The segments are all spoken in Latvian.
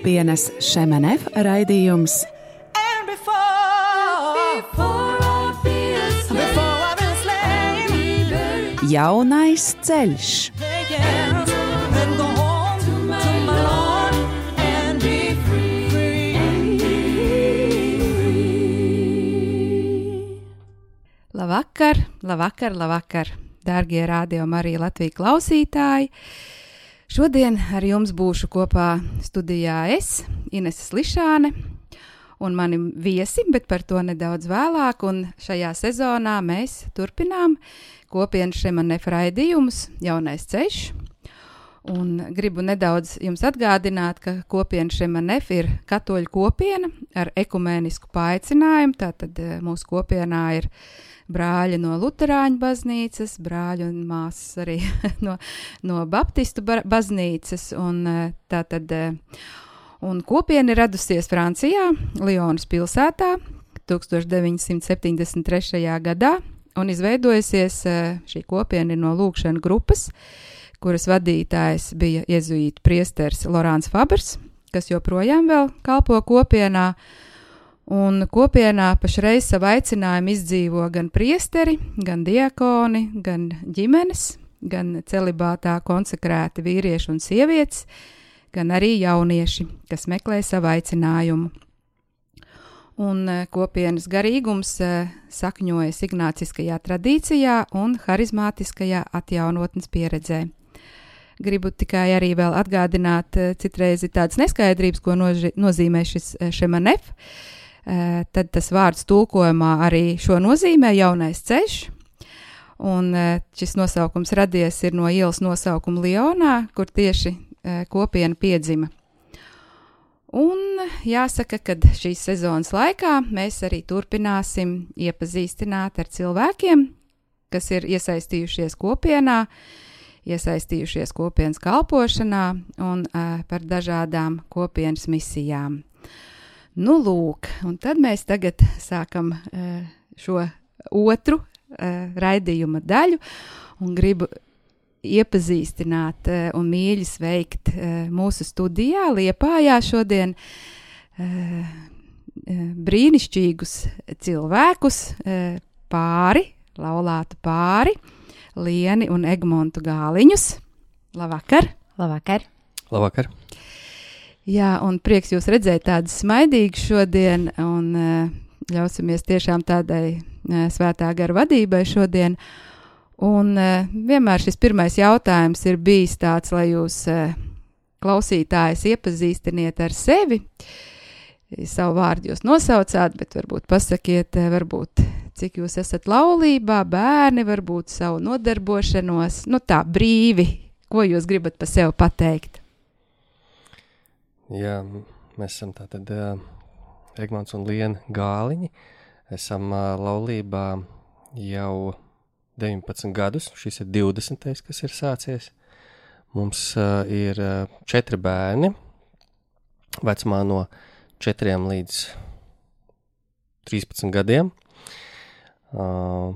Kopienas Šemenef raidījums Jaunais ceļš. Labvakar, labvakar, labvakar, dārgie radio Marija Latvijas klausītāji! Šodien ar jums būšu kopā studijā es, Ines Lišāne, un mani viesi, bet par to nedaudz vēlāk. Un šajā sezonā mēs turpinām kopienas šemanef raidījumus Jaunais ceļš. Un gribu nedaudz jums atgādināt, ka kopiena Šemanef ir katoļu kopiena ar ekumēnisku paaicinājumu. Tātad eh, mūsu kopienā ir brāļi no Lutāņu baznīcas, brāļi un māsas arī no, no Baptistu ba baznīcas. Un, eh, tātad, eh, un kopiena ir radusies Francijā, Lyonas pilsētā 1973. gadā un izveidojusies eh, šī kopiena no lūkšana grupas kuras vadītājs bija jēzuīta priesteris Lorāns Fabers, kas joprojām kalpo kopienā. Un kopienā pašreiz savu aicinājumu izdzīvo gan priesteri, gan diakoni, gan ģimenes, gan celibātā konsekrēti vīrieši un sievietes, gan arī jaunieši, kas meklē savu aicinājumu. Un eh, kopienas garīgums eh, sakņojas ignāciskajā tradīcijā un harizmātiskajā atjaunotnes pieredzē. Gribu tikai arī vēl atgādināt, eh, citreiz tādas neskaidrības, ko noži, nozīmē šis šemanef. Tad tas vārds tulkojumā arī šo nozīmē jaunais ceļš. Un šis nosaukums radies no ielas nosaukuma Lionā, kur tieši kopiena piedzima. Un jāsaka, ka šīs sezonas laikā mēs arī turpināsim iepazīstināt ar cilvēkiem, kas ir iesaistījušies kopienā, iesaistījušies kopienas kalpošanā un uh, par dažādām kopienas misijām. Nu, lūk, un tad mēs tagad sākam uh, šo otru uh, raidījuma daļu un gribu iepazīstināt uh, un mīļi sveikt uh, mūsu studijā Liepājā šodien uh, brīnišķīgus cilvēkus, uh, pāri, laulātu pāri, Lieni un Egmontu Gāliņus. Labvakar! Labvakar! Labvakar! Jā, un prieks jūs redzēt tādu smaidīgu šodien, un uh, ļausimies tiešām tādai uh, svētā gara vadībai šodien. Un uh, vienmēr šis pirmais jautājums ir bijis tāds, lai jūs klausītājs iepazīstiniet ar sevi. Savu vārdu jūs nosaucāt, bet varbūt pasakiet, varbūt cik jūs esat laulībā, bērni, varbūt savu nodarbošanos, nu tā brīvi, ko jūs gribat par sevi pateikt. Jā, mēs esam tātad uh, Egmonts un Liena Gāliņi. Esam uh, laulībā jau 19 gadus, šis ir 20. kas ir sācies. Mums uh, ir uh, četri bērni, vecumā no 4 līdz 13 gadiem. Uh,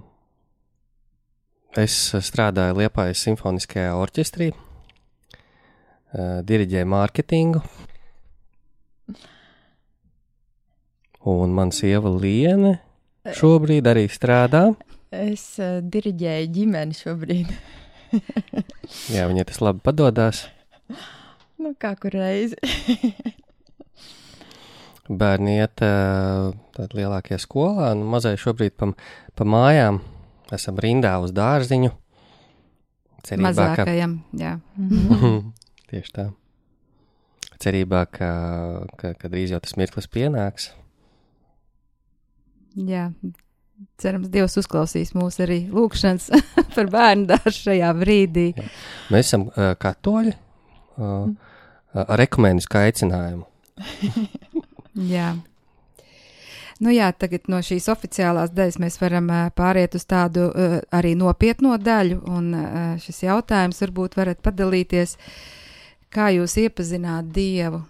es strādāju Liepājas simfoniskajā orķestrī, uh, diriģēju mārketingu. Un man sieva Liene šobrīd arī strādā. Es uh, diriģēju ģimeni šobrīd. Jā, viņai tas labi padodas. nu, kā kur reizi. Bērni iet uh, tādā lielākajā skolā, un mazai šobrīd pa, pa mājām esam rindā uz dārziņu. Cerībā, Mazākajam, jā. ka tieši tā. Cerībā, ka, ka, ka drīz jau tas mirklis pienāks. Jā, cerams, Dievs uzklausīs mūsu arī lūgšanas par bērnu dārzu šajā brīdī. Jā. Mēs esam uh, katoļi uh, ar ekumenisku aicinājumu. Jā. Nu jā, tagad no šīs oficiālās daļas mēs varam uh, pāriet uz tādu uh, arī nopietno daļu, un uh, šis jautājums varbūt varat padalīties, kā jūs iepazināt Dievu,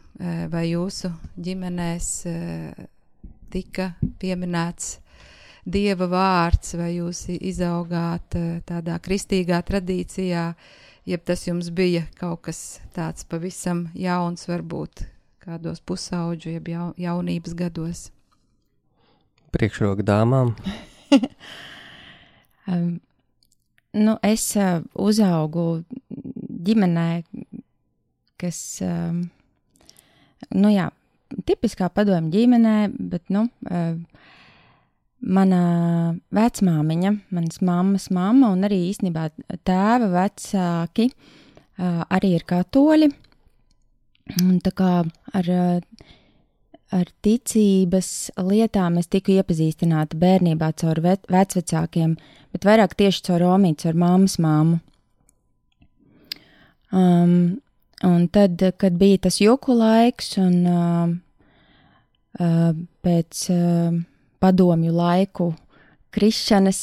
vai jūsu ģimenēs tika pieminēts Dieva vārds, vai jūs izaugāt uh, tādā kristīgā tradīcijā, jeb tas jums bija kaut kas tāds pavisam jauns, varbūt kādos pusauģu, jeb jau, jaunības gados? Priekšroka dāmām. Um, nu, es uh, uzaugu ģimenē, kas, um, nu jā, tipiskā padomju ģimenē, bet, nu, uh, mana vecmāmiņa, manas mammas mamma un arī īstenībā tēva vecāki uh, arī ir katoļi. Un tā kā ar, uh, ar ticības lietām es tiku iepazīstināta bērnībā caur ve vecvecākiem, bet vairāk tieši caur Romītu, caur mammas māmu. Um, un tad, kad bija tas joku laiks un uh, pēc padomju laiku krišanas,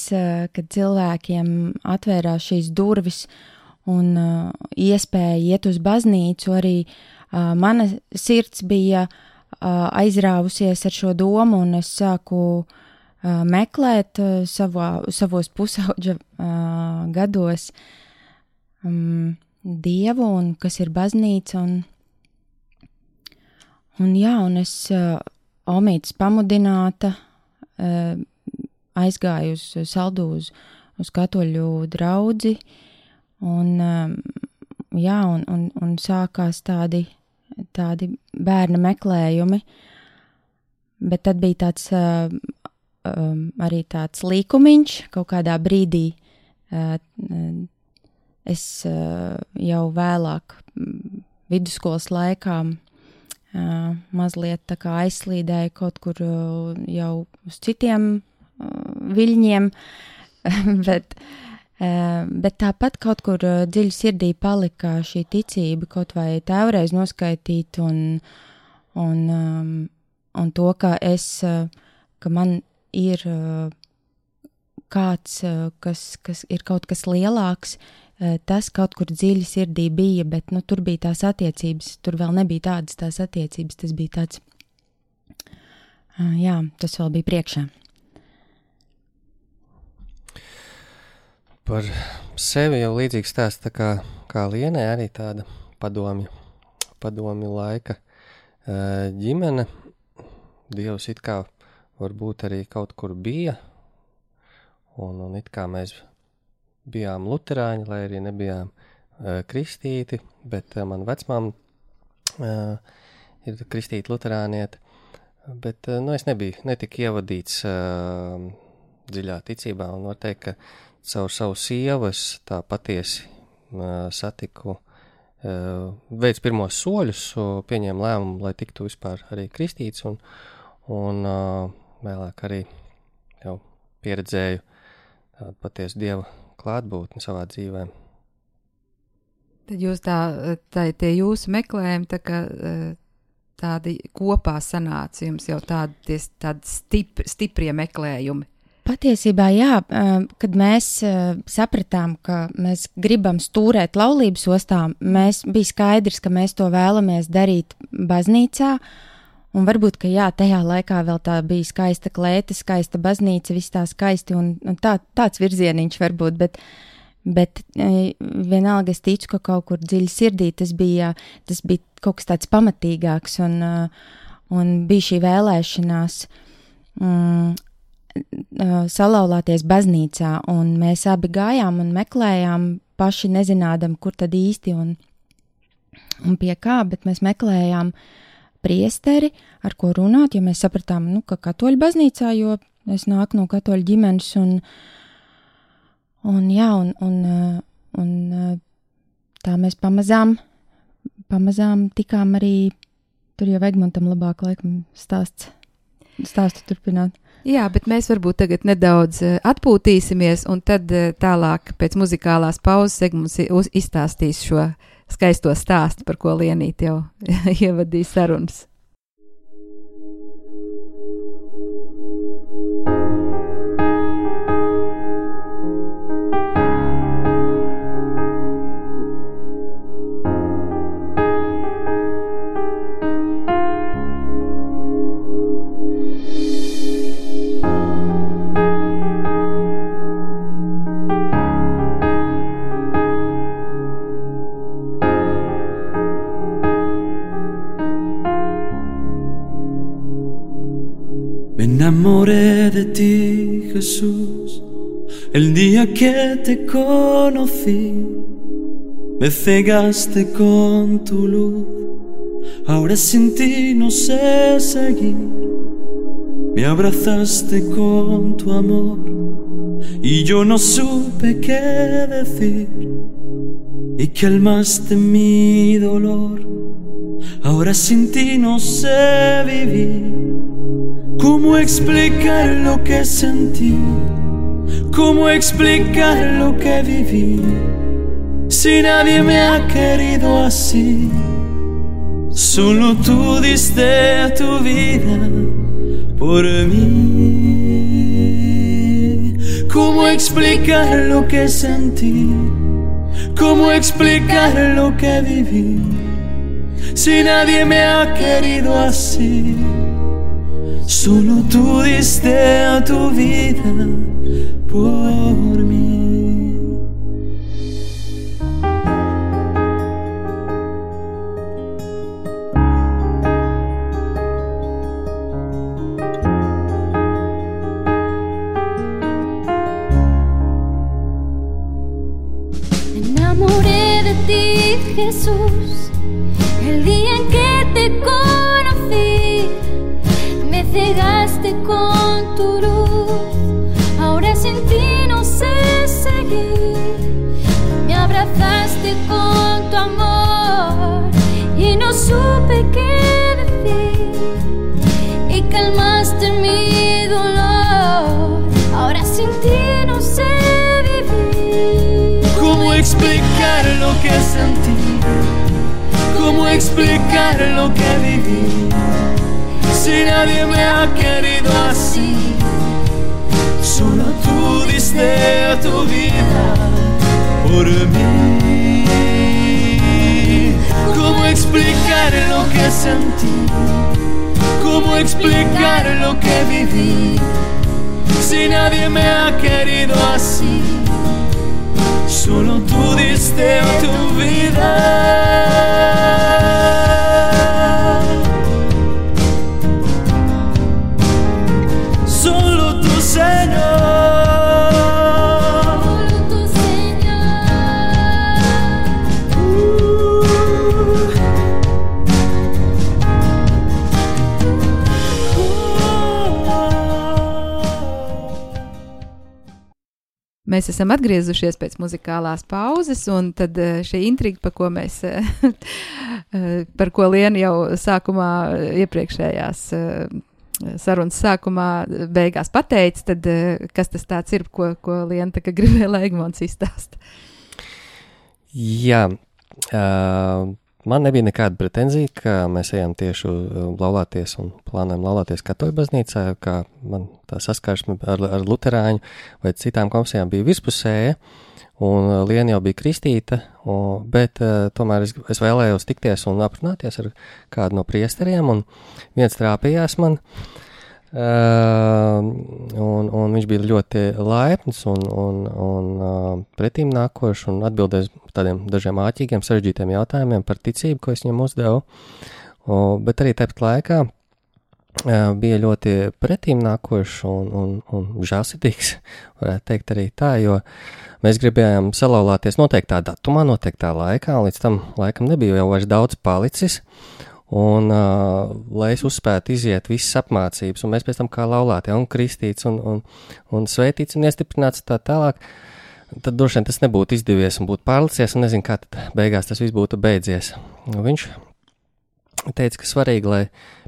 kad cilvēkiem atvērās šīs durvis un iespēja iet uz baznīcu, arī mana sirds bija aizrāvusies ar šo domu, un es sāku meklēt savā, savos pusauģa gados. Dievu un kas ir baznīca. Un, un jā, un es omītas pamudināta uh, aizgāju uz saldu uz, uz katoļu draudzi, un, um, jā, un, un, un sākās tādi, tādi bērna meklējumi, bet tad bija tāds arī tāds līkumiņš kaut kādā brīdī. Es jau vēlāk, vidusskolas laikā, uh, mazliet tā kā aizslīdēju kaut kur uh, jau uz citiem uh, viļņiem, bet, bet tāpat kaut kur dziļi sirdī palika šī ticība, kaut vai tēvreiz noskaitīt un, un, um, un to, ka es, ka man ir kāds, kas, kas ir kaut kas lielāks, tas kaut kur dziļi sirdī bija, bet nu, tur bija tās attiecības. Tur vēl nebija tādas tās attiecības. Tas bija tāds, uh, jā, tas vēl bija priekšā. Par sevi jau līdzīgs stāsts tā kā, kā Lienē, arī tāda padomju, padomju laika uh, ģimene. Dievs it kā varbūt arī kaut kur bija, un, un it kā mēs bijām luterāņi, lai arī nebijām uh, kristīti, bet uh, man vecmām uh, ir kristīta luterānieta, bet uh, nu, es nebiju, netika ievadīts uh, dziļā ticībā, un var teikt, ka caur savu sievu es tā patiesi uh, satiku, uh, veids pirmos soļus, pieņēmu lēmumu, lai tiktu vispār arī kristīts, un, un vēlāk arī pieredzēju patiesu dieva klātbūtni savā dzīvē. Tad jūs tā, tā tie jūsu meklējumi, tā kā eh, tādi kopā sanāca jums jau tādi, ties, tādi stipri, stiprie meklējumi. Patiesībā, jā, eh, kad mēs eh, sapratām, ka mēs gribam stūrēt laulības ostā, mēs bija skaidrs, ka mēs to vēlamies darīt baznīcā. Un varbūt, ka jā, tajā laikā vēl tā bija skaista klēte, skaista baznīca, viss tā skaisti un, un tā, tāds virzieniņš varbūt, bet, bet e, vienalga es ticu, ka kaut kur dziļi sirdī tas bija, tas bija kaut kas tāds pamatīgāks un, uh, un bija šī vēlēšanās mm, uh, salauzties baznīcā, un mēs abi gājām un meklējām, paši nezinādam, kur tad īsti un, un pie kā, bet mēs meklējām priesteri, ar ko runāt, jo mēs sapratām, nu, ka katoļu baznīcā, jo es nāku no katoļu ģimenes, un, un jā, un, un, uh, un uh, tā mēs pamazām, pamazām tikām arī, tur jau Egmontam labāk laikam stāsts, stāstu turpināt. Jā, bet mēs varbūt tagad nedaudz eh, atpūtīsimies, un tad tālāk pēc muzikālās pauzes Egmunds izstāstīs šo skaisto stāstu, par ko Lienīt jau ievadīja sarunas. Enamoré de ti, Jesús, el día que te conocí. Me cegaste con tu luz, ahora sin ti no sé seguir. Me abrazaste con tu amor y yo no supe qué decir. Y calmaste mi dolor, ahora sin ti no sé vivir. ¿Cómo explicar lo que sentí? ¿Cómo explicar lo que viví? Si nadie me ha querido así, solo tú diste tu vida por mí. ¿Cómo explicar lo que sentí? ¿Cómo explicar lo que viví? Si nadie me ha querido así. Solo tú diste a tu vida por mí. Que sentí? ¿Cómo explicar lo que viví? Si nadie me ha querido así, solo tú diste tu vida por mí. ¿Cómo explicar lo que sentí? ¿Cómo explicar lo que viví? Si nadie me ha querido así, solo tú diste tu vida. Mēs esam atgriezušies pēc muzikālās pauzes, un tad eh, šī intriga, par ko mēs, eh, eh, par ko Liena jau sākumā, iepriekšējās eh, sarunas sākumā, eh, beigās pateica, tad eh, kas tas tāds ir, ko, ko Liena gribēja, lai Egmonts izstāsta? Jā, uh, man nebija nekāda pretenzija, ka mēs ejam tieši uh, laulāties un plānojam laulāties katoļu baznīcā, kā man tā saskarsme ar, ar luterāņu vai citām konfesijām bija virspusēja, un uh, Liena jau bija kristīta, un, bet uh, tomēr es, es vēlējos tikties un aprunāties ar kādu no priesteriem, un viens trāpījās man, Uh, un, un viņš bija ļoti laipns un, un, un uh, pretīm nākošs un atbildēs tādiem dažiem āķīgiem, sarežģītiem jautājumiem par ticību, ko es viņam uzdevu. Uh, bet arī tāpat laikā uh, bija ļoti pretīm nākošs un, un, un žēlsirdīgs, varētu teikt arī tā, jo mēs gribējām salauzties noteiktā datumā, noteiktā laikā, un līdz tam laikam nebija jau vairs daudz palicis. Un, uh, lai es uzspētu iziet visas apmācības, un mēs pēc tam kā laulāti, ja, un kristīts, un, un, un svētīts, un iestiprināts tā tālāk, tad droši vien tas nebūtu izdevies un būtu pārlicies, un nezinu, kā tad beigās tas viss būtu beidzies. Un viņš teica, ka svarīgi, lai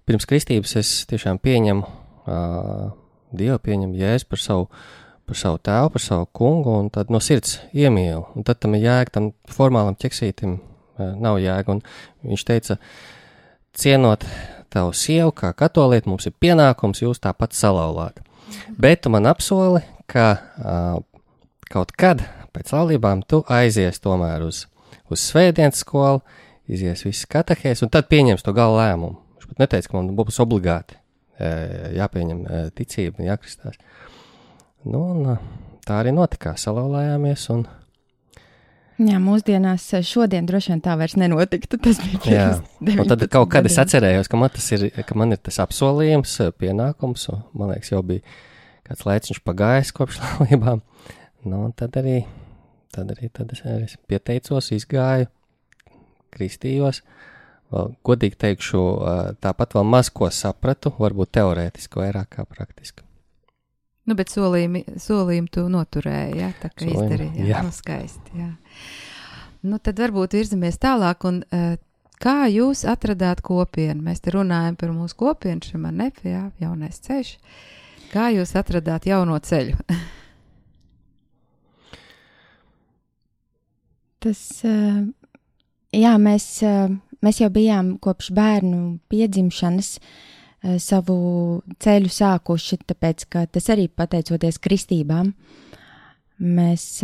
pirms kristības es tiešām pieņemu uh, Dievu, pieņemu Jēzu par savu, par savu tēvu, par savu kungu, un tad no sirds iemīlu. Un tad tam ir jēga, tam formālam ķeksītim uh, nav jēga. Un viņš teica, cienot tavu sievu, kā katolieti, mums ir pienākums jūs tāpat salauzāt. Bet tu man apsoli, ka uh, kaut kad pēc laulībām tu aizies tomēr uz, uz svētdienas skolu, izies visas katehēs, un tad pieņems to galu lēmumu. Viņš pat neteica, ka man būs obligāti uh, jāpieņem uh, ticība, jākristās. Nu, un, uh, tā arī notika, salauzājāmies. Un, Jā, mūsdienās eh, šodien droši vien tā vairs nenotiktu. Tas bija pirms un tad 19 kaut kad es atcerējos, ka man, tas ir, ka man ir tas apsolījums, eh, pienākums, un man liekas, jau bija kāds laiks pagājis kopš laulībām. Nu, un tad arī, tad arī tad es arī pieteicos, izgāju, kristījos. Vēl, godīgi teikšu, eh, tāpat vēl maz ko sapratu, varbūt teorētiski vairāk kā praktiski. Nu, bet solījumi, solījumi tu noturēji, jā, tā kā izdarīji. Jā, jā. nu, skaisti, jā. Nu, tad varbūt virzamies tālāk, un uh, kā jūs atradāt kopienu? Mēs te runājam par mūsu kopienu, šim ar nefi, jā, jaunais ceļš. Kā jūs atradāt jauno ceļu? Tas, eh, jā, mēs, eh, mēs jau bijām kopš bērnu piedzimšanas savu ceļu sākuši, tāpēc, ka tas arī pateicoties kristībām. Mēs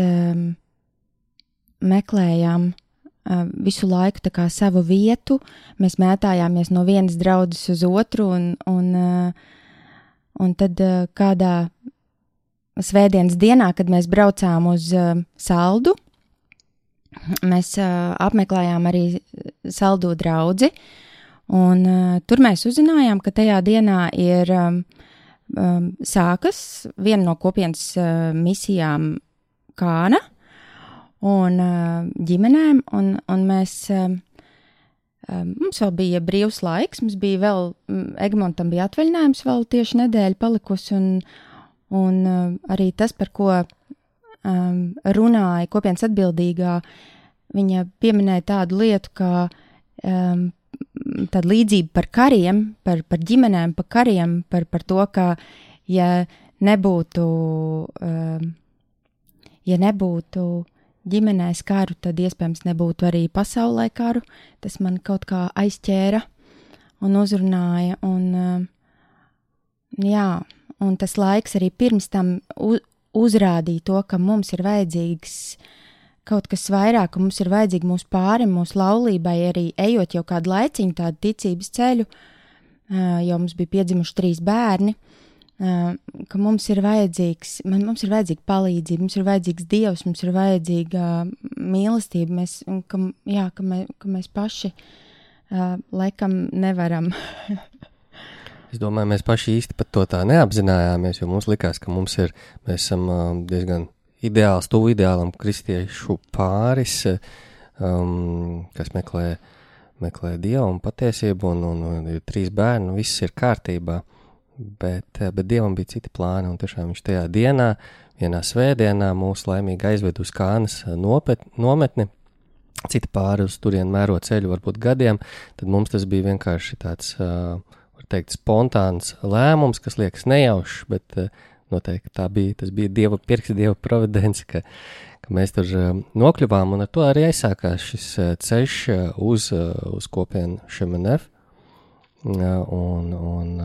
meklējām uh, visu laiku kā savu vietu, mēs mētājāmies no vienas draudzes uz otru, un, un, uh, un tad uh, kādā svētdienas dienā, kad mēs braucām uz uh, saldu, mēs uh, apmeklējām arī saldu draugu. Un, uh, tur mēs uzzinājām, ka tajā dienā ir um, sākas viena no kopienas uh, misijām Kāna un uh, ģimenēm, un, un mēs. Um, um, Mums vēl bija brīvs laiks, mums bija vēl, Egmontam bija atvaļinājums, vēl tieši nedēļa palikusi, un, un uh, arī tas, par ko um, runāja kopienas atbildīgā, viņa pieminēja tādu lietu, kā um, tāda līdzība par kariem, par, par ģimenēm, par kariem, par, par to, ka ja nebūtu, um, ja nebūtu ģimenēs karu, tad iespējams nebūtu arī pasaulē karu. Tas man kaut kā aizķēra un uzrunāja. Un, um, jā, un tas laiks arī pirms tam uzrādīja to, ka mums ir vajadzīgs kaut kas vairāk, ka mums ir vajadzīgi mūsu pāri, mūsu laulībai, arī ejot jau kādu laiciņu tādu ticības ceļu, uh, jo mums bija piedzimuši trīs bērni. Uh, ka mums ir vajadzīgs, man, mums ir vajadzīga palīdzība, mums ir vajadzīgs dievs, mums ir vajadzīga uh, mīlestība, mēs, ka, jā, ka, mē, ka mēs paši uh, laikam nevaram. Es domāju, mēs paši īsti pat to tā neapzinājāmies, jo mums likās, ka mums ir, mēs esam um, diezgan ideāls, tuvu ideālam kristiešu pāris, um, kas meklē, meklē dievu un patiesību, un, un, un trīs bērni, un viss ir kārtībā. Bet, eh, bet dievam bija citi plāni, un tiešām viņš tajā dienā, vienā svētdienā, mūs laimīgi aizved uz Kānas nopet, nometni. Citi pāri uz turieni mēro ceļu, varbūt gadiem, tad mums tas bija vienkārši tāds, uh, var teikt, spontāns lēmums, kas liekas nejaušs, bet noteikti tā bija, tas bija dieva pirks, dieva providence, ka, ka mēs tur nokļuvām, un ar to arī aizsākās šis ceļš uz, uz kopienu Šemenef, un, un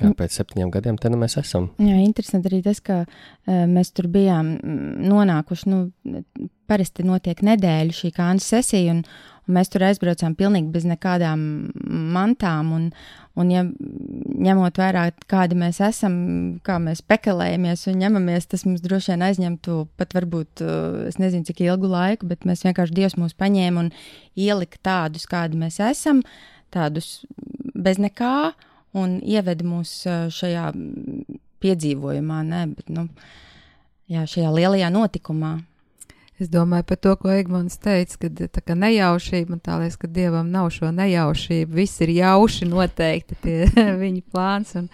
jā, pēc septiņiem gadiem te nu mēs esam. Jā, interesanti arī tas, ka uh, mēs tur bijām nonākuši. Nu, parasti notiek nedēļu šī kāna sesija, un, un mēs tur aizbraucām pilnīgi bez nekādām mantām. Un, un ja ņemot vērā, kādi mēs esam, kā mēs pekelējamies un ņemamies, tas mums droši vien aizņemtu pat varbūt, uh, es nezinu, cik ilgu laiku, bet mēs vienkārši Dievs mūs paņēma un ielika tādus, kādi mēs esam, tādus bez nekā un ieveda mūs šajā piedzīvojumā, ne, bet, nu, jā, šajā lielajā notikumā. Es domāju par to, ko Egmons teica, ka tā kā nejaušība, man tā liekas, ka Dievam nav šo nejaušību, viss ir jauši noteikti tie viņa plāns, un,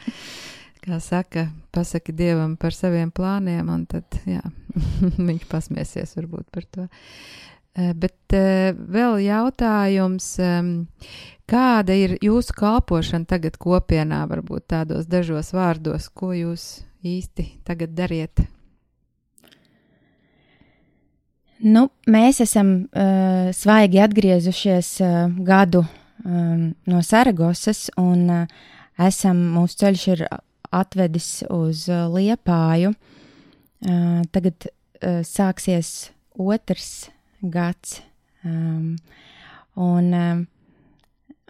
kā saka, pasaki Dievam par saviem plāniem, un tad, jā, viņš pasmiesies varbūt par to. Eh, Bet eh, vēl jautājums, kāda ir jūsu kalpošana tagad kopienā, varbūt tādos dažos vārdos, ko jūs īsti tagad dariet? Nu, mēs esam uh, svaigi atgriezušies uh, gadu um, no Saragosas, un uh, esam, mūsu ceļš ir atvedis uz uh, Liepāju. Uh, tagad uh, sāksies otrs gads, um, un, um,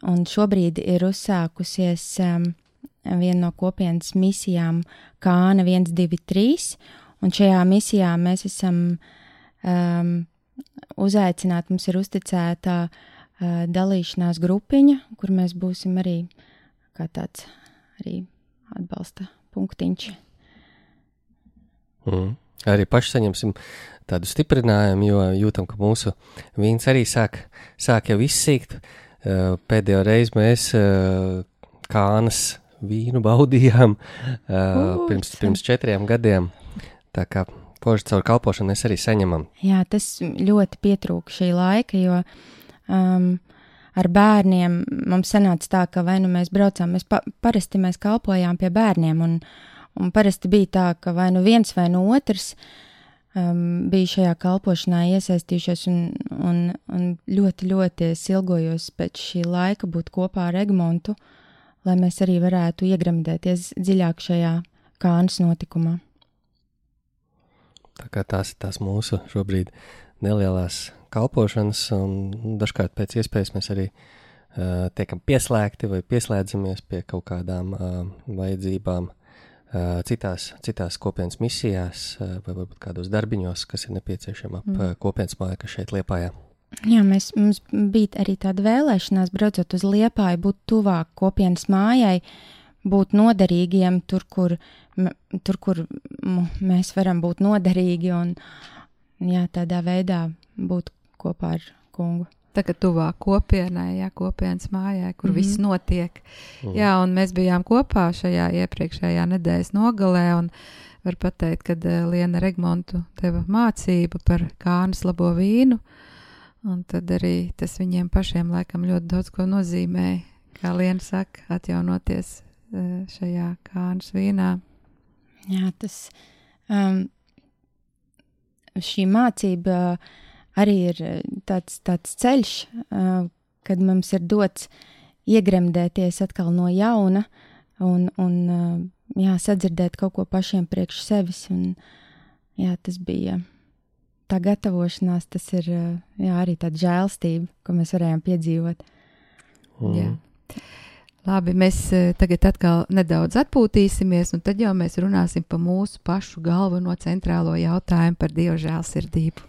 un šobrīd ir uzsākusies um, viena no kopienas misijām Kāna 1, 2, 3, un šajā misijā mēs esam um, uzaicināt. Mums ir uzticēta uh, dalīšanās grupiņa, kur mēs būsim arī kā tāds arī atbalsta punktiņš. Mm. Arī paši saņemsim tādu stiprinājumu, jo jūtam, ka mūsu vīns arī sāk, sāk jau izsīkt. Uh, pēdējo reizi mēs uh, kānas vīnu baudījām uh, pirms, pirms četriem gadiem. Tā kā poži caur kalpošanu mēs arī saņemam. Jā, tas ļoti pietrūka šī laika, jo um, ar bērniem mums sanāca tā, ka vai nu mēs braucām, mēs pa, parasti mēs kalpojām pie bērniem, un, un parasti bija tā, ka vai nu viens vai nu otrs um, bija šajā kalpošanā iesaistījušies, un, un, un ļoti, ļoti ilgojos pēc šī laika būt kopā ar Egmontu, lai mēs arī varētu iegremdēties dziļāk šajā kānas notikumā. Tā kā tās ir tās mūsu šobrīd nelielās kalpošanas, un dažkārt pēc iespējas mēs arī uh, tiekam pieslēgti vai pieslēdzamies pie kaut kādām uh, vajadzībām uh, citās, citās kopienas misijās uh, vai varbūt kādos darbiņos, kas ir nepieciešami ap Mm. kopienas māju, kas šeit liepājā. Jā, mēs, mums bija arī tāda vēlēšanās, braucot uz Liepāju, būt tuvāk kopienas mājai, būt noderīgiem tur, kur, tur, kur mēs varam būt noderīgi un jā, tādā veidā būt kopā ar kungu. Tagad tuvāk kopienai, jā, kopienas mājai, kur mm. -hmm. viss notiek. Mhm. Jā, un mēs bijām kopā šajā iepriekšējā nedēļas nogalē, un var pateikt, ka uh, Liena Regmontu deva mācību par kānas labo vīnu, un tad arī tas viņiem pašiem laikam ļoti daudz ko nozīmēja. Kā Liena saka, atjaunoties uh, šajā kānas vīnā. Jā, tas um, šī mācība arī ir eh, tāds, tāds ceļš, uh, kad mums ir dots iegremdēties atkal no jauna un, un uh, jā, sadzirdēt kaut ko pašiem priekš sevis. Un, jā, tas bija tā gatavošanās, tas ir jā, arī tāda žēlstība, ko mēs varējām piedzīvot. Mm. Jā. Labi, mēs eh, tagad atkal nedaudz atpūtīsimies, un tad jau mēs runāsim par mūsu pašu galveno centrālo jautājumu par dievu žēlsirdību.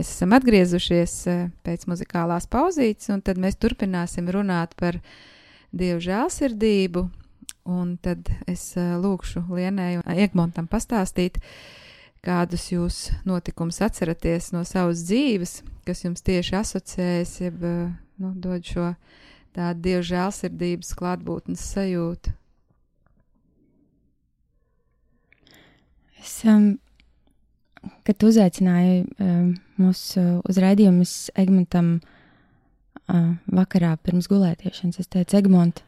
mēs esam atgriezušies eh, pēc muzikālās pauzītes, un tad mēs turpināsim runāt par dievu žēlsirdību. Un tad es eh, lūkšu Lienai un Egmontam pastāstīt, kādus jūs notikumus atceraties no savas dzīves, kas jums tieši asociējas, jeb eh, nu, dod šo tādu dievu žēlsirdības klātbūtnes sajūtu. Es, um, kad uzaicināju um, mūs uh, uz raidījumu, es Egmontam uh, vakarā pirms gulētiešanas, es teicu, Egmont,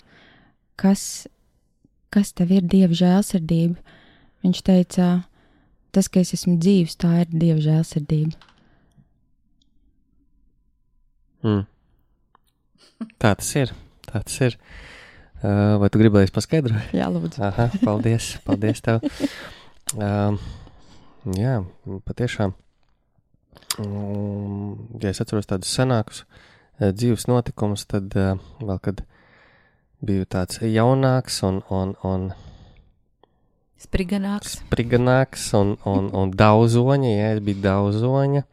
kas, kas tev ir dieva žēlsirdība? Viņš teica, tas, ka es esmu dzīvs, tā ir dieva žēlsirdība. Mm. Tā tas ir. Tā tas ir. Uh, vai tu gribēji paskaidrot? Jā, lūdzu. Aha, paldies, paldies tev. Um, jā, patiešām. Ja es atceros tādus senākus uh, dzīves notikumus, tad uh, vēl kad biju tāds jaunāks un, un, un Spriganāks. spriganāks un, un, un daudzoņa, ja es biju daudzoņa.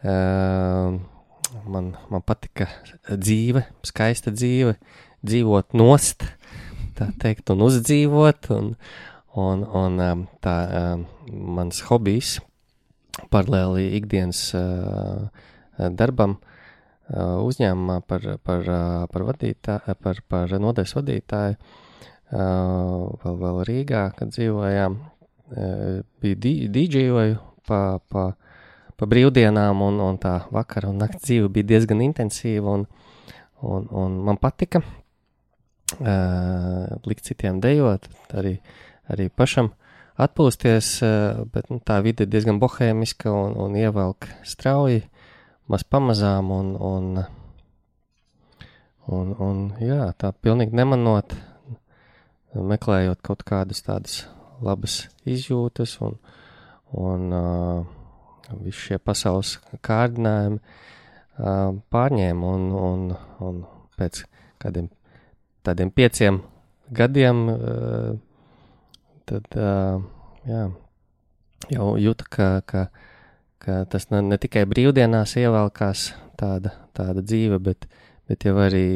Uh, man, man patika dzīve, skaista dzīve, dzīvot nost, tā teikt, un uzdzīvot. Un, un, un um, tā um, mans hobijs paralēli ikdienas uh, darbam uh, uzņēmumā par, par, uh, par, vadītā, par, par nodeļas vadītāju. Uh, vēl, vēl Rīgā, kad dzīvojām, uh, bija dīdžejoju pa, pa, pa brīvdienām, un, un tā vakara un nakts dzīve bija diezgan intensīva, un, un, un man patika uh, likt citiem dejot, arī, arī pašam atpūsties, uh, bet nu, tā vide ir diezgan bohēmiska un, un ievelk strauji, maz pamazām, un, un, un, un jā, tā pilnīgi nemanot, meklējot kaut kādas tādas labas izjūtas un, un uh, visi šie pasaules kārdinājumi uh, pārņēma un, un, un pēc kādiem tādiem pieciem gadiem, uh, tad jā, jau jūtu, ka, ka, ka tas ne, ne tikai brīvdienās ievelkās tāda, tāda dzīve, bet, bet jau arī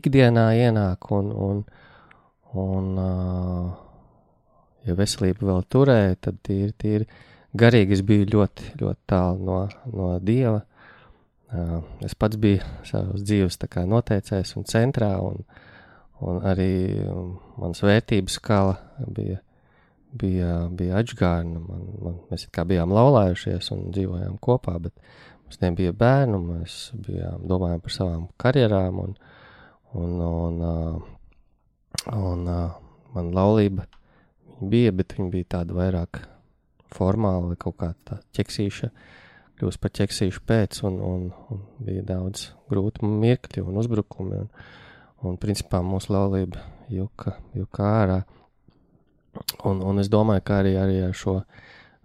ikdienā ienāk un, un, un ja veselība vēl turēja, tad tīri, tīri garīgi es biju ļoti, ļoti tālu no, no Dieva. Es pats biju savas dzīves noteicējs un centrā, un, un arī um, manas vērtības skala bija, bija, bija man, mēs kā bijām laulājušies un dzīvojām kopā, bet mums nebija bērnu, mēs bijām domājām par savām karjerām, un, un, un, uh, un uh, man laulība bija, bet viņa bija tāda vairāk formāla kaut kā tā ķeksīša, kļūst par ķeksīšu pēc, un, un, un bija daudz grūti mirkļi un uzbrukumi, un, un principā mūsu laulība juka, juka ārā. Un, un es domāju, ka arī, arī ar šo,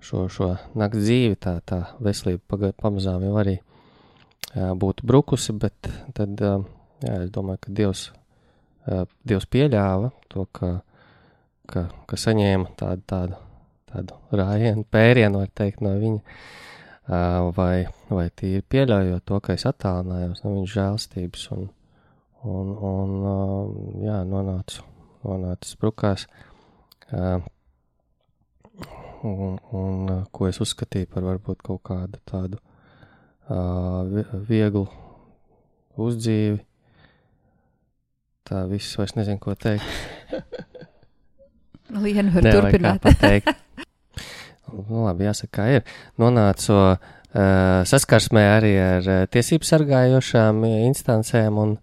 šo, šo nakts dzīvi tā, tā veselība pamazām jau arī jā, būtu brukusi, bet tad, jā, es domāju, ka Dievs, Dievs pieļāva to, ka, ka, ka saņēma tādu, tādu, tādu rājienu, pērienu, var teikt, no viņa, vai, vai tīri pieļaujot to, ka es attālinājos no viņa žēlstības un, un, un jā, nonācu, nonācu sprukās, ā, un, un ko es uzskatīju par varbūt kaut kādu tādu vieglu uzdzīvi. Tā viss vairs nezinu, ko teikt. Lienu var kā turpināt. pateikt. nu, labi, jāsaka, kā ir. Nonācu uh, saskarsmē arī ar uh, tiesību sargājošām instancēm, un,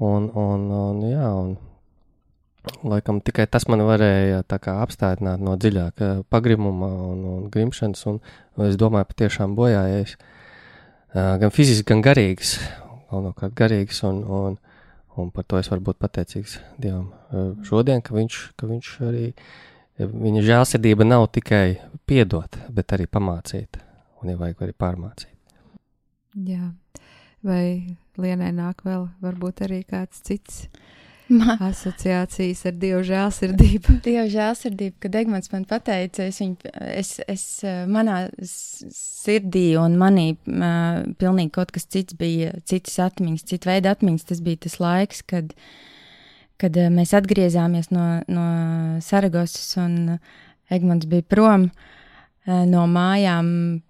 un, un, un, jā, un laikam tikai tas man varēja apstādināt no dziļāka pagrimuma un, un grimšanas, un, un es domāju, patiešām bojājies. Uh, gan fiziski, gan garīgs, galvenokārt garīgs, un, un, un par to es varu būt pateicīgs Dievam. Uh, šodien, ka viņš, ka viņš arī Viņa žēlsirdība nav tikai piedot, bet arī pamācīt, un, ja vajag, arī pārmācīt. Jā. Vai Lienai nāk vēl varbūt arī kāds cits? Ma, asociācijas ar dievu žēlsirdību. Dieva žēlsirdība, kad Egmans man pateica, es, viņu, es, es eh, manā sirdī un manī uh, pilnīgi kaut kas cits bija, citas atmiņas, cita veida atmiņas. Tas bija tas laiks, kad, kad uh, mēs atgriezāmies no, no Saragosas un Egmans bija prom uh, no mājām.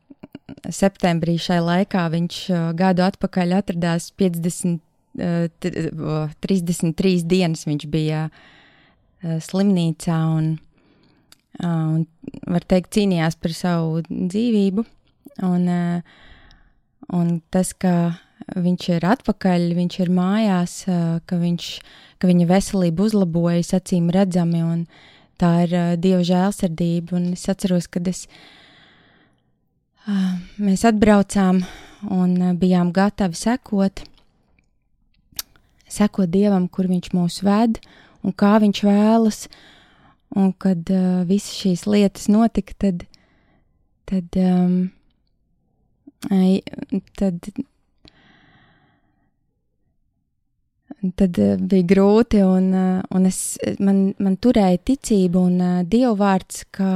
Septembrī šai laikā viņš gadu atpakaļ atradās 50, uh, t- uh, 33 dienas. Viņš bija uh, slimnīcā un, un, var teikt, cīnījās par savu dzīvību. Un, un tas, ka viņš ir atpakaļ, viņš ir mājās, ka, viņš, ka viņa veselība uzlabojas acīm redzami, un tā ir dieva žēlsirdība. Un es atceros, kad es, mēs atbraucām un bijām gatavi sekot, sekot dievam, kur viņš mūs ved un kā viņš vēlas. Un kad uh, visas šīs lietas notika, tad, tad, um, ai, tad, tad uh, bija grūti, un, uh, un es, man, man turēja ticība un uh, dievu vārds, ka,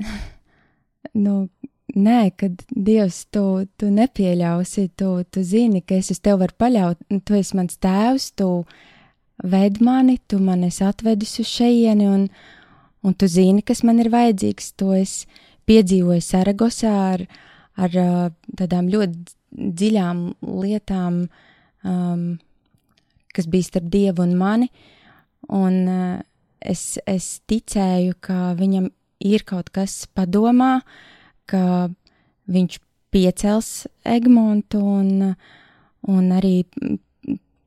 nu, nē, kad dievs tu, tu nepieļausi, tu, tu zini, ka es uz tevi varu paļaut, tu esi mans tēvs, tu ved mani, tu man esi atvedis uz šejieni, un, un tu zini, kas man ir vajadzīgs. To es piedzīvoju Saragosā ar, ar tādām ļoti dziļām lietām, um, kas bija starp Dievu un mani. Un uh, es, es ticēju, ka viņam ir kaut kas padomā, ka viņš piecels Egmontu un, un arī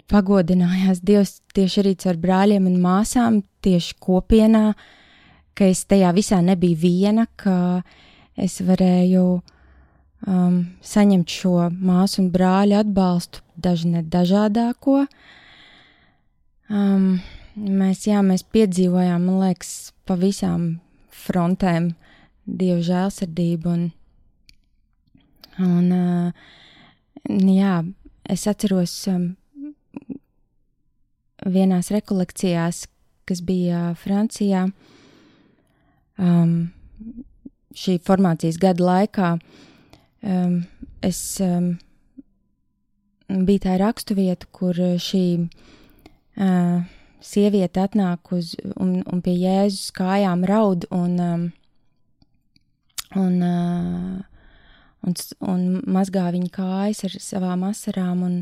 pagodinājās Dievs tieši arī caur brāļiem un māsām, tieši kopienā, ka es tajā visā nebiju viena, ka es varēju um, saņemt šo māsu un brāļu atbalstu, daži ne dažādāko. Um, mēs, jā, mēs piedzīvojām, man liekas, pa visām frontēm dievu žēlsirdību. Un, un uh, jā, es atceros um, vienās rekolekcijās, kas bija Francijā, um, šī formācijas gada laikā. Um, es um, biju tā raksturvieta, kur šī uh, sieviete atnāk uz un, un pie Jēzus kājām raud un, um, un, un, un mazgā viņa kājas ar savām asarām un,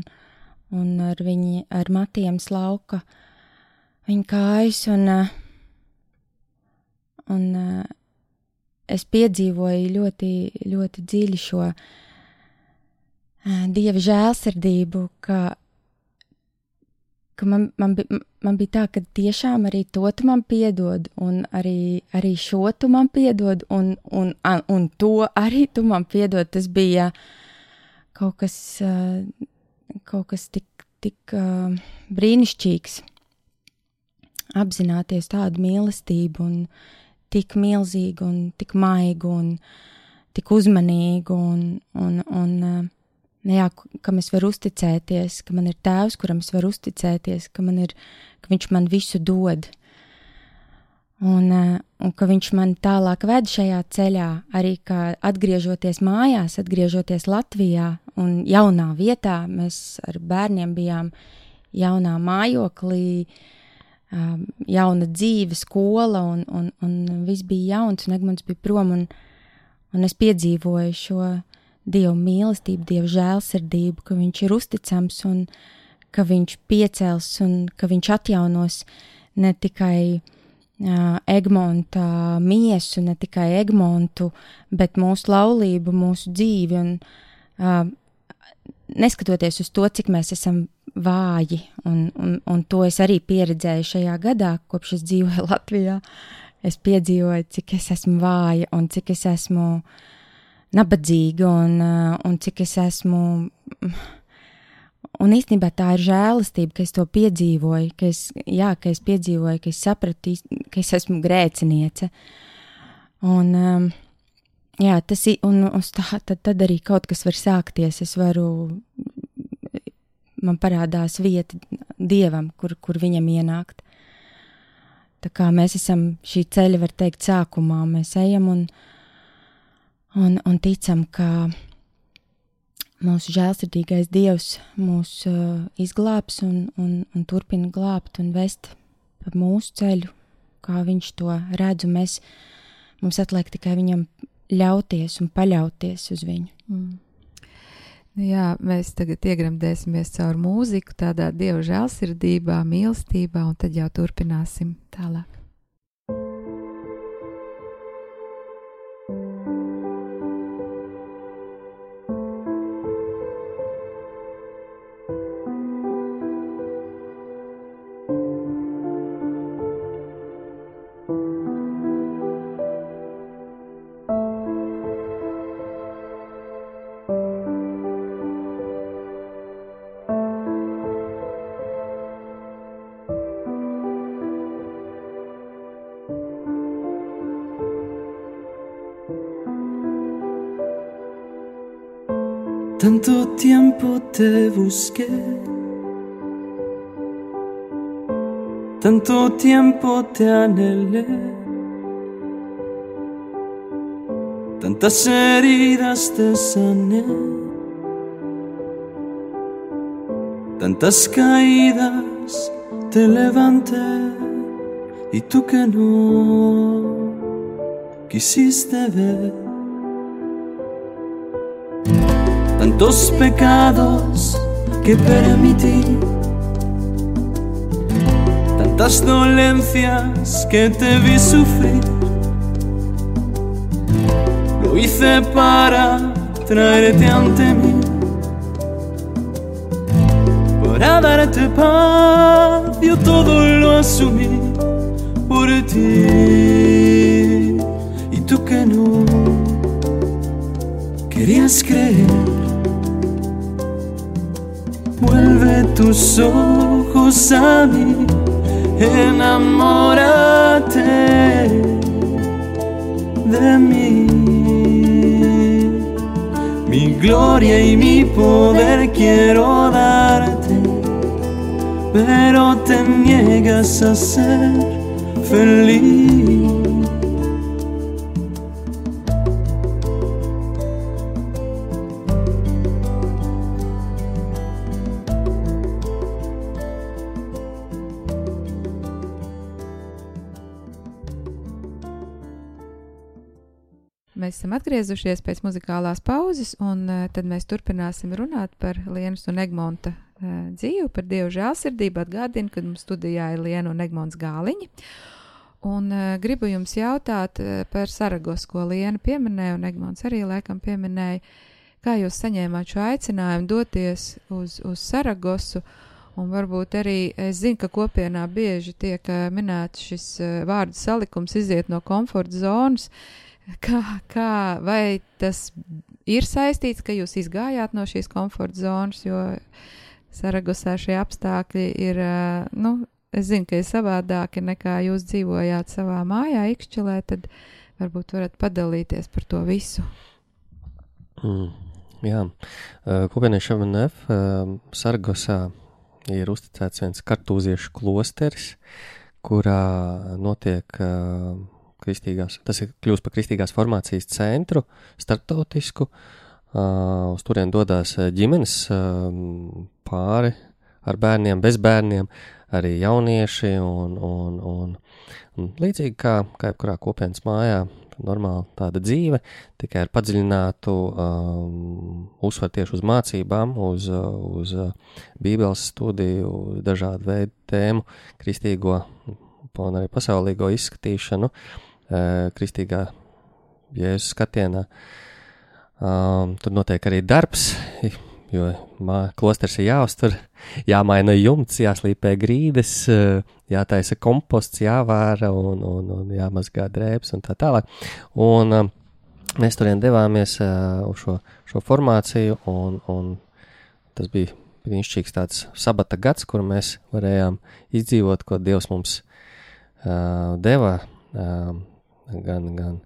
un ar, viņi, ar matiem slauka viņa kājas. Un, un es piedzīvoju ļoti, ļoti dziļi šo dieva žēlsirdību, ka, ka man, man, bija, man bija tā, ka tiešām arī to tu man piedod, un arī, arī šo tu man piedod, un, un, un, un to arī tu man piedod. Tas bija kaut kas, kaut kas tik, tik brīnišķīgs. Apzināties tādu mīlestību, un tik milzīgu, un tik maigu, un tik uzmanīgu, un, un, un jā, kam es varu uzticēties, ka man ir tēvs, kuram es varu uzticēties, ka, man ir, ka viņš man visu dod. Un, uh, un ka viņš man tālāk ved šajā ceļā, arī kā atgriežoties mājās, atgriežoties Latvijā un jaunā vietā. Mēs ar bērniem bijām jaunā mājoklī, um, jauna dzīve, skola, un, un, un viss bija jauns, un Egmonts bija prom, un, un es piedzīvoju šo Dievu mīlestību, Dievu žēlsirdību, ka Viņš ir uzticams un ka Viņš piecels un ka Viņš atjaunos ne tikai uh, Egmonta miesu, ne tikai Egmontu, bet mūsu laulību, mūsu dzīvi. Un, uh, neskatoties uz to, cik mēs esam vāji, un, un, un to es arī pieredzēju šajā gadā, kopš es dzīvoju Latvijā. Es piedzīvoju, cik es esmu vāja un cik es esmu nabadzīga un, uh, un cik es esmu. Un īstenībā tā ir žēlastība, ka es to piedzīvoju, ka es, jā, ka es piedzīvoju, ka es sapratu, ka es esmu grēciniece. Un, um, jā, tas ir, un uz tā, tad, tad arī kaut kas var sākties. Es varu, man parādās vieta dievam, kur, kur viņam ienākt. Tā kā mēs esam šī ceļa, var teikt, sākumā, mēs ejam un, un, un ticam, ka mūsu žēlsirdīgais dievs mūs uh, izglābs un, un, un turpina glābt un vest pa mūsu ceļu, kā viņš to redz, mēs, mums atliek tikai viņam ļauties un paļauties uz viņu. Mm. Nu Jā, mēs tagad iegremdēsimies caur mūziku, tādā dievu žēlsirdībā, mīlestībā, un tad jau turpināsim tālāk. Te busqué, tanto tiempo te anhelé, tantas heridas te sané, tantas caídas te levanté, y tú que no quisiste ver. Tantos pecados que permití, tantas dolencias que te vi sufrir. Lo hice para traerte ante mí, para darte paz, yo todo lo asumí por ti. Y tú que no querías creer. Vuelve tus ojos a mí, enamórate de mí. Mi gloria y mi poder quiero darte, pero te niegas a ser feliz. Esam atgriezušies pēc muzikālās pauzes, un uh, tad mēs turpināsim runāt par Lienas un Egmonta uh, dzīvi, par Dievu žēlsirdību. Atgādinu, ka mums studijā ir Liena un Egmonts Gāliņi. Un uh, gribu jums jautāt uh, par Saragos, ko Liena pieminēja, un Egmonts arī laikam pieminēja. Kā jūs saņēmāt šo aicinājumu doties uz, uz Saragosu? Un varbūt arī es zinu, ka kopienā bieži tiek uh, minēts šis uh, vārdu salikums, iziet no komforta zonas. Kā, kā, vai tas ir saistīts, ka jūs izgājāt no šīs komforta zonas, jo Saragosā šie apstākļi ir, nu, es zinu, ka ir savādāki nekā jūs dzīvojāt savā mājā, Ikšķilē, tad varbūt varat padalīties par to visu. Mm, jā, kopienai Šamanef Sargosā ir uzticēts viens kartūziešu klosteris, kurā notiek uh, kristīgās, tas ir kļūst par kristīgās formācijas centru, starptautisku. Uh, uz turien dodas uh, ģimenes uh, pāri ar bērniem, bez bērniem, arī jaunieši un, un, un, un līdzīgi kā, kā jebkurā kopienas mājā, normāli tāda dzīve, tikai ar padziļinātu um, uzsvaru tieši uz mācībām, uz, uz bībeles studiju, dažādu veidu tēmu, kristīgo un arī pasaulīgo izskatīšanu, uh, kristīgā jēzus skatienā. Um, tur notiek arī darbs, jo klosters ir jāuztur, jāmaina jumts, jāslīpē grīdas, uh, jātaisa komposts, jāvāra un, un, un jāmazgā drēbes un tā tālāk. Un um, mēs turien devāmies uh, uz šo, šo formāciju, un, un tas bija brīnišķīgs tāds sabata gads, kur mēs varējām izdzīvot, ko Dievs mums uh, deva, uh, gan, gan,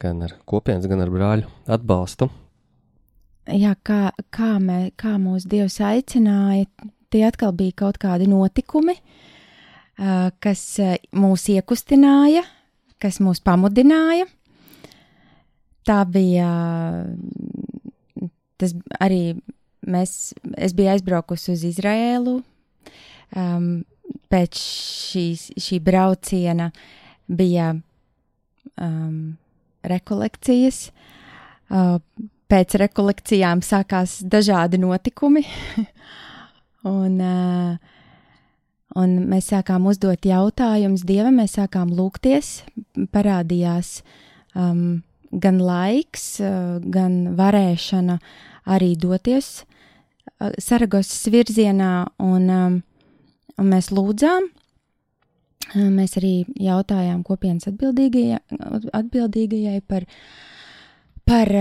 gan ar kopienas, gan ar brāļu atbalstu. Jā, kā, kā, mē, kā mūsu Dievs aicināja, tie atkal bija kaut kādi notikumi, kas mūs iekustināja, kas mūs pamudināja. Tā bija, tas arī mēs, es biju aizbraukusi uz Izraēlu. Um, pēc šīs, šī brauciena bija um, rekolekcijas. Uh, pēc rekolekcijām sākās dažādi notikumi. un, uh, un mēs sākām uzdot jautājumus Dievam, mēs sākām lūgties, parādījās um, gan laiks, uh, gan varēšana arī doties uh, Saragosas virzienā, un, um, un mēs lūdzām. Uh, Mēs arī jautājām kopienas atbildīgajai, atbildīgajai par, par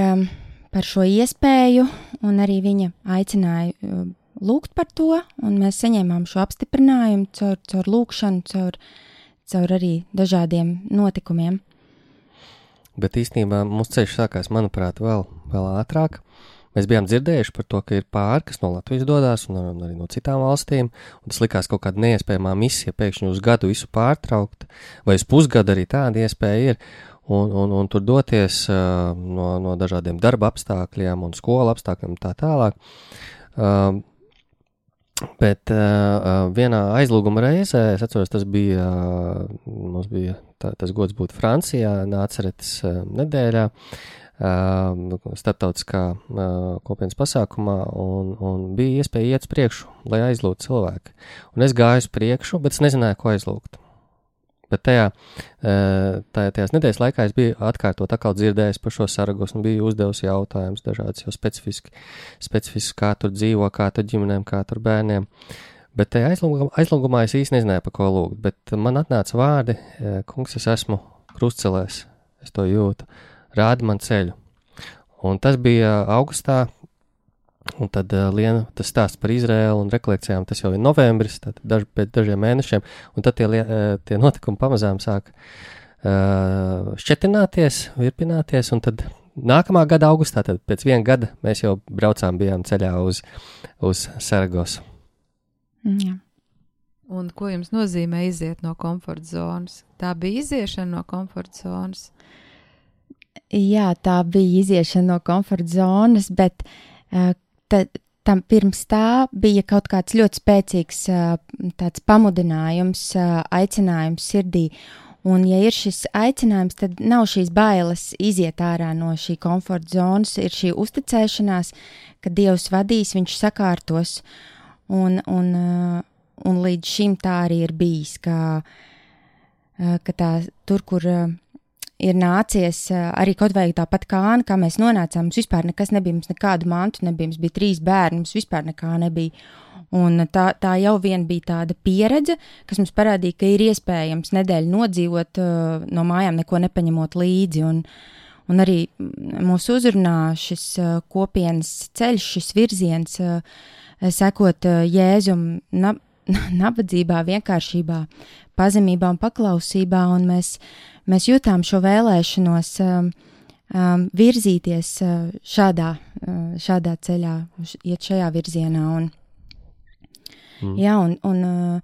par šo iespēju, un arī viņa aicināja uh, lūgt par to, un mēs saņēmām šo apstiprinājumu caur, caur lūgšanu, caur, caur arī dažādiem notikumiem. Bet īstenībā mūsu ceļš sākās, manuprāt, vēl, vēl ātrāk. Mēs bijām dzirdējuši par to, ka ir pāri, kas no Latvijas dodas, un arī no citām valstīm. Tas likās kaut kāda neiespējama misija, pēkšņi uz gadu visu pārtraukt, vai uz pusgadu arī tāda iespēja ir un, un, un tur doties uh, no, no dažādiem darba apstākļiem un skolu apstākļiem tā tālāk. Uh, Bet uh, vienā aizlūguma reizē, es atceros, tas bija, uh, mums bija tā, tas gods būt Francijā, nāceretes uh, nedēļā, uh, starptautiskā uh, kopienas pasākumā, un, un bija iespēja iet uz priekšu, lai aizlūgtu cilvēku. Un es gāju uz priekšu, bet es nezināju, ko aizlūgt. Bet tajā, tajā, tajās nedēļas laikā es biju atkārtot atkal dzirdējis par šo saragos un biju uzdevusi jautājumus dažādus jau specifiski, specifiski, kā tur dzīvo, kā tur ģimenēm, kā tur bērniem. Bet tajā aizlūgumā, aizlūgumā es īsti nezināju, pa ko lūgt, bet man atnāca vārdi, kungs, es esmu krustcelēs, es to jūtu, rādi man ceļu. Un tas bija augustā, Un tad uh, Liena, tas stāsts par Izraēlu un rekolekcijām, tas jau ir novembris, tad daž, pēc dažiem mēnešiem, un tad tie, uh, tie notikumi pamazām sāk uh, šķetināties, virpināties, un tad nākamā gada augustā, tad pēc viena gada mēs jau braucām, bijām ceļā uz, uz Saragosu. Jā. Un ko jums nozīmē iziet no komforta zonas? Tā bija iziešana no komforta zonas. Jā, tā bija iziešana no komforta zonas, bet uh, tam pirms tā bija kaut kāds ļoti spēcīgs uh, tāds pamudinājums, uh, aicinājums sirdī. Un, ja ir šis aicinājums, tad nav šīs bailes iziet ārā no šī komforta zonas, ir šī uzticēšanās, ka Dievs vadīs, Viņš sakārtos. Un, un, un līdz šim tā arī ir bijis, ka, ka tā, tur, kur ir nācies uh, arī kaut vai tāpat kā Anna, kā mēs nonācām, mums vispār nekas nebija, mums nekādu mantu nebija, mums bija trīs bērni, mums vispār nekā nebija. Un tā, tā jau vien bija tāda pieredze, kas mums parādīja, ka ir iespējams nedēļu nodzīvot uh, no mājām, neko nepaņemot līdzi. Un, un arī mūsu uzrunā šis uh, kopienas ceļš, šis virziens, uh, sekot uh, Jēzum na, nabadzībā, vienkāršībā, pazemībā un paklausībā. Un mēs, mēs jutām šo vēlēšanos um, um, virzīties uh, šādā, uh, šādā ceļā, iet šajā virzienā. Un, mm. Jā, un, un, uh,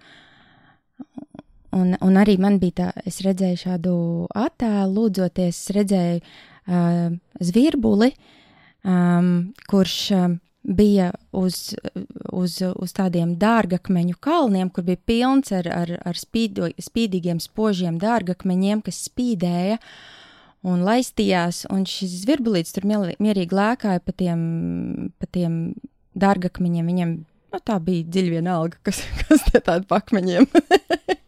un, un arī man bija tā, es redzēju šādu attēlu, lūdzoties, es redzēju uh, zvirbuli, um, kurš. Um, bija uz, uz, uz tādiem dārgakmeņu kalniem, kur bija pilns ar, ar, ar spīdo, spīdīgiem, spožiem dārgakmeņiem, kas spīdēja un laistījās. Un šis zvirbulīts tur mierīgi lēkāja pa tiem, pa tiem dārgakmeņiem. Viņam nu, tā bija dziļi vienalga, kas, kas tie tādi pakmeņiem.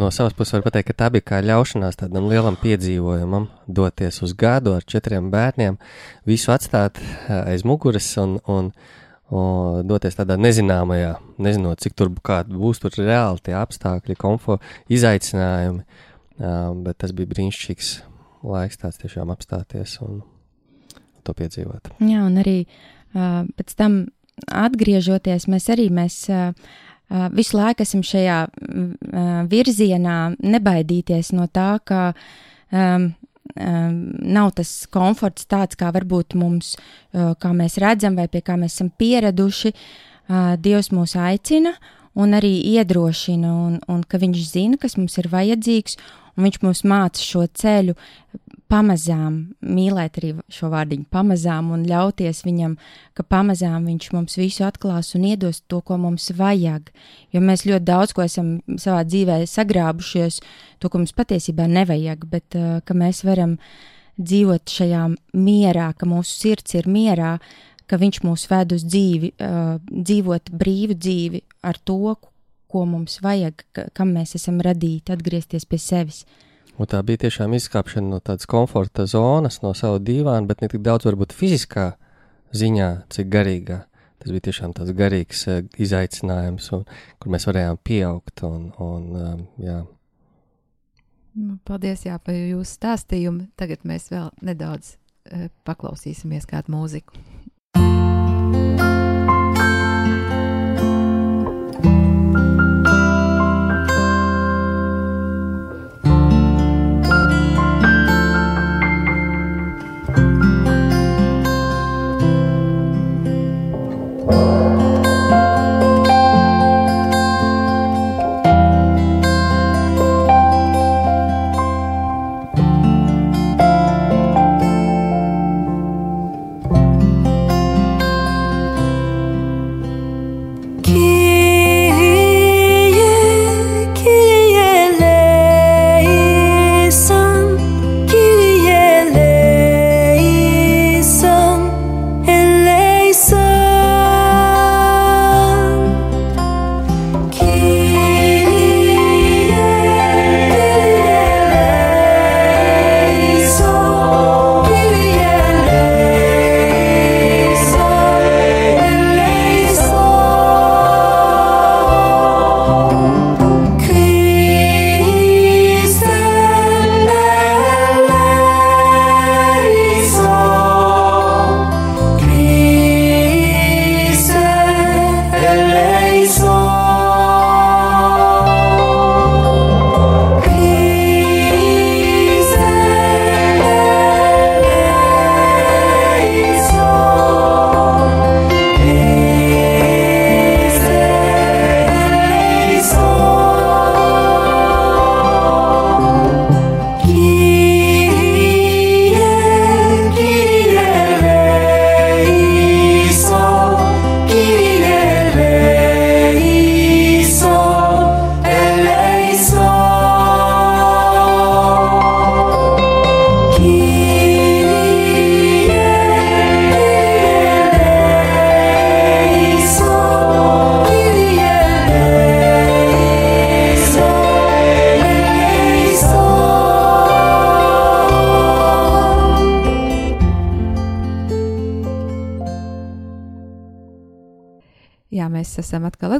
no savas puses var teikt, ka tā bija kā ļaušanās tādam lielam piedzīvojumam, doties uz gadu ar četriem bērniem, visu atstāt aiz muguras un, un, un doties tādā nezināmajā, nezinot, cik tur būs tur reāli tie apstākļi, komforta, izaicinājumi. Bet tas bija brīnišķīgs laiks tāds tiešām apstāties un to piedzīvot. Jā, un arī pēc tam atgriežoties, mēs arī mēs, visu laiku esam šajā uh, virzienā, nebaidīties no tā, ka um, um, nav tas komforts tāds, kā varbūt mums, uh, kā mēs redzam, vai pie kā mēs esam pieraduši. uh, Dievs mūs aicina un arī iedrošina, un, un ka Viņš zina, kas mums ir vajadzīgs, un Viņš mums māca šo ceļu pamazām, mīlēt arī šo vārdiņu, pamazām un ļauties Viņam, ka pamazām Viņš mums visu atklās un iedos to, ko mums vajag. Jo mēs ļoti daudz ko esam savā dzīvē sagrābušies, to, ko mums patiesībā nevajag, bet uh, ka mēs varam dzīvot šajā mierā, ka mūsu sirds ir mierā, ka viņš mūs ved uz dzīvi, uh, dzīvot brīvu dzīvi ar to, ko mums vajag, ka, kam mēs esam radīti, atgriezties pie sevis. Un tā bija tiešām izkāpšana no tādas komforta zonas, no sava divāna, bet ne tik daudz varbūt fiziskā ziņā, cik garīgā. Tas bija tiešām tāds garīgs uh, izaicinājums, un, kur mēs varējām pieaugt. Un, un, um, jā. Nu, Paldies jā, par jūsu stāstījumu. Tagad mēs vēl nedaudz uh, paklausīsimies kādu mūziku.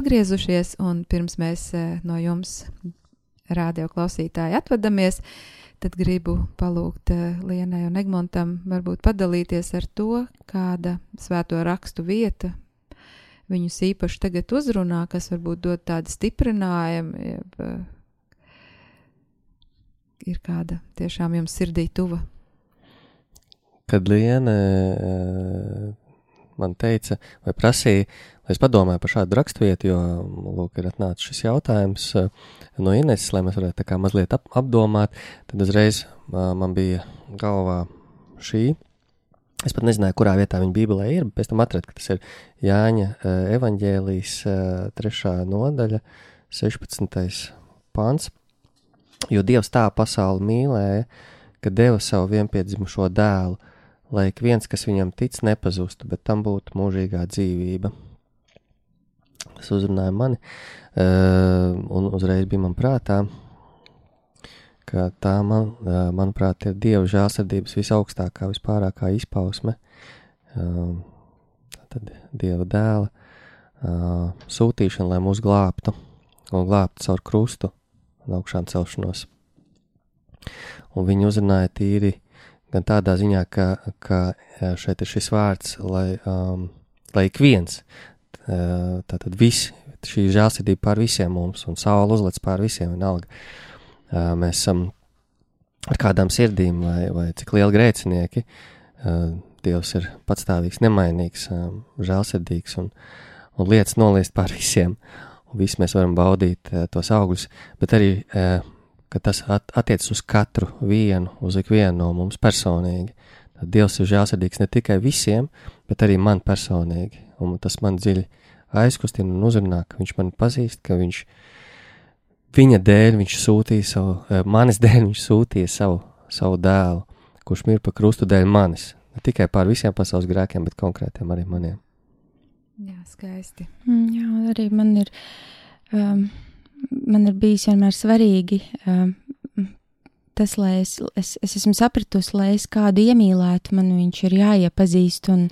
Atgriezušies, un pirms mēs eh, no jums, radio klausītāji, atvadamies, tad gribu palūgt eh, Lienai un Egmontam varbūt padalīties ar to, kāda svēto rakstu vieta viņus īpaši tagad uzrunā, kas varbūt dod tādu stiprinājumu, jeb eh, ir kāda tiešām jums sirdī tuva. Kad Liena man teica, vai prasīja, lai es padomāju par šādu raksturvietu, jo, lūk, ir atnācis šis jautājums eh, no Ineses, lai mēs varētu tā kā mazliet ap, apdomāt, tad uzreiz eh, man bija galvā šī. Es pat nezināju, kurā vietā viņa Bībelē ir, bet pēc tam atradu, ka tas ir Jāņa eh, evaņģēlijas eh, trešā nodaļa, 16. pants. Jo Dievs tā pasauli mīlēja, ka deva savu vienpiedzimušo dēlu, lai ik viens, kas viņam tic, nepazustu, bet tam būtu mūžīgā dzīvība. Tas uzrunāja mani, uh, un uzreiz bija man prātā, ka tā, man, uh, manuprāt, ir Dieva žēlsirdības visaugstākā, vispārākā izpausme. Uh, tad Dieva dēla sūtīšana, lai mūs glābtu, un glābtu caur krustu un augšām celšanos. Un viņi uzrunāja tīri gan tādā ziņā, ka, ka eh, šeit ir šis vārds, lai, um, lai ik viens, eh, tātad visi, šī žēlsirdība pār visiem mums, un saule uzlec pār visiem, vienalga. Eh, Mēs esam ar kādām sirdīm, vai, vai cik lieli grēcinieki, Dievs ir patstāvīgs, nemainīgs, žēlsirdīgs, un, un lietas noliest pār visiem, un visi mēs varam baudīt tos augļus, bet arī, ka tas at attiecas uz katru vienu, uz ikvienu no mums personīgi. Tad Dievs ir žēlsirdīgs ne tikai visiem, bet arī man personīgi, un tas man dziļi aizkustina un uzrunā, ka viņš mani pazīst, ka viņš viņa dēļ viņš sūtīja savu, eh, manis dēļ viņš sūtīja savu, savu dēlu, kurš mir pa krustu dēļ manis. Ne tikai pār visiem pasaules grēkiem, bet konkrētiem arī maniem. Jā, skaisti. Mm, Jā, arī man ir, um, man ir bijis vienmēr svarīgi um, tas, lai es, es, es esmu sapratusi, lai es kādu iemīlētu, man viņš ir jāiepazīst, un,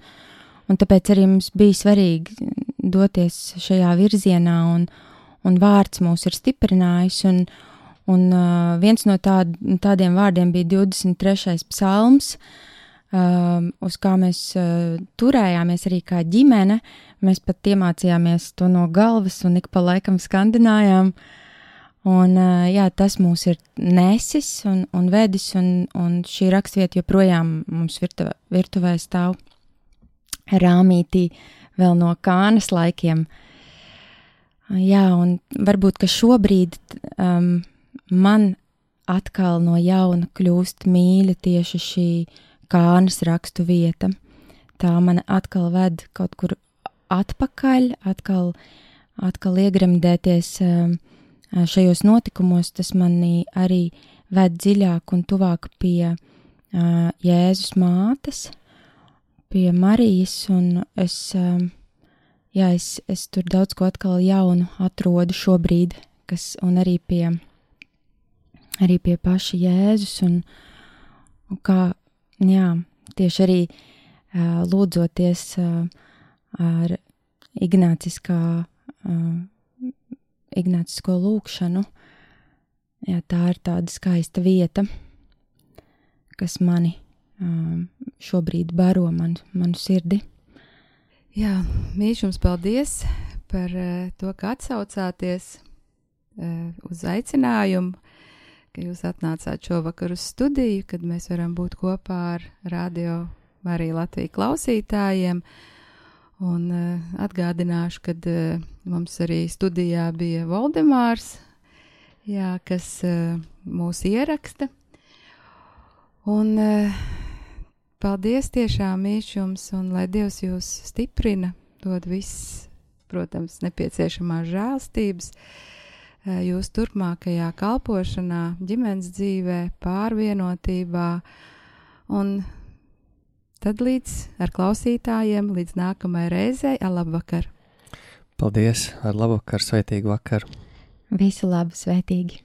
un tāpēc arī mums bija svarīgi doties šajā virzienā, un, un vārds mūs ir stiprinājis, un, un uh, viens no tād, tādiem vārdiem bija 23. psalms, um, uz kā mēs uh, turējāmies arī kā ģimene. Mēs pat iemācījāmies to no galvas un ik pa laikam skandinājām. Un, uh, jā, tas mūs ir nesis un, un vedis, un, un šī rakstvieta joprojām mums virtuvē, virtuvē stāv rāmītī vēl no kānas laikiem. Jā, un varbūt, šobrīd um, man atkal no jauna kļūst mīļa tieši šī kānas rakstu vieta. Tā man atkal ved kaut kur atpakaļ, atkal, atkal iegremdēties šajos notikumos, tas manī arī ved dziļāk un tuvāk pie Jēzus mātes, pie Marijas, un es, jā, es, es tur daudz ko atkal jaunu atrodu šobrīd, kas, un arī pie, arī pie paša Jēzus, un, un kā, jā, tieši arī uh, lūdzoties uh, ar ignāciskā, uh, ignācisko lūkšanu, jā, tā ir tāda skaista vieta, kas mani um, šobrīd baro man, manu sirdi. Jā, mīļš jums paldies par uh, to, ka atsaucāties uh, uz aicinājumu, ka jūs atnācāt šovakar uz studiju, kad mēs varam būt kopā ar radio arī Latviju klausītājiem. Un uh, atgādināšu, ka uh, mums arī studijā bija Valdemārs, jā, kas uh, mūs ieraksta. Un uh, paldies tiešām mīļš jums, un lai Dievs jūs stiprina, dod viss, protams, nepieciešamās žēlstības uh, jūsu turpmākajā kalpošanā, ģimenes dzīvē, pārvienotībā. Un tad līdz ar klausītājiem, līdz nākamajai reizei, labvakar! Paldies, ar labu vakaru, sveitīgu vakaru! Visu labu, svētīgi!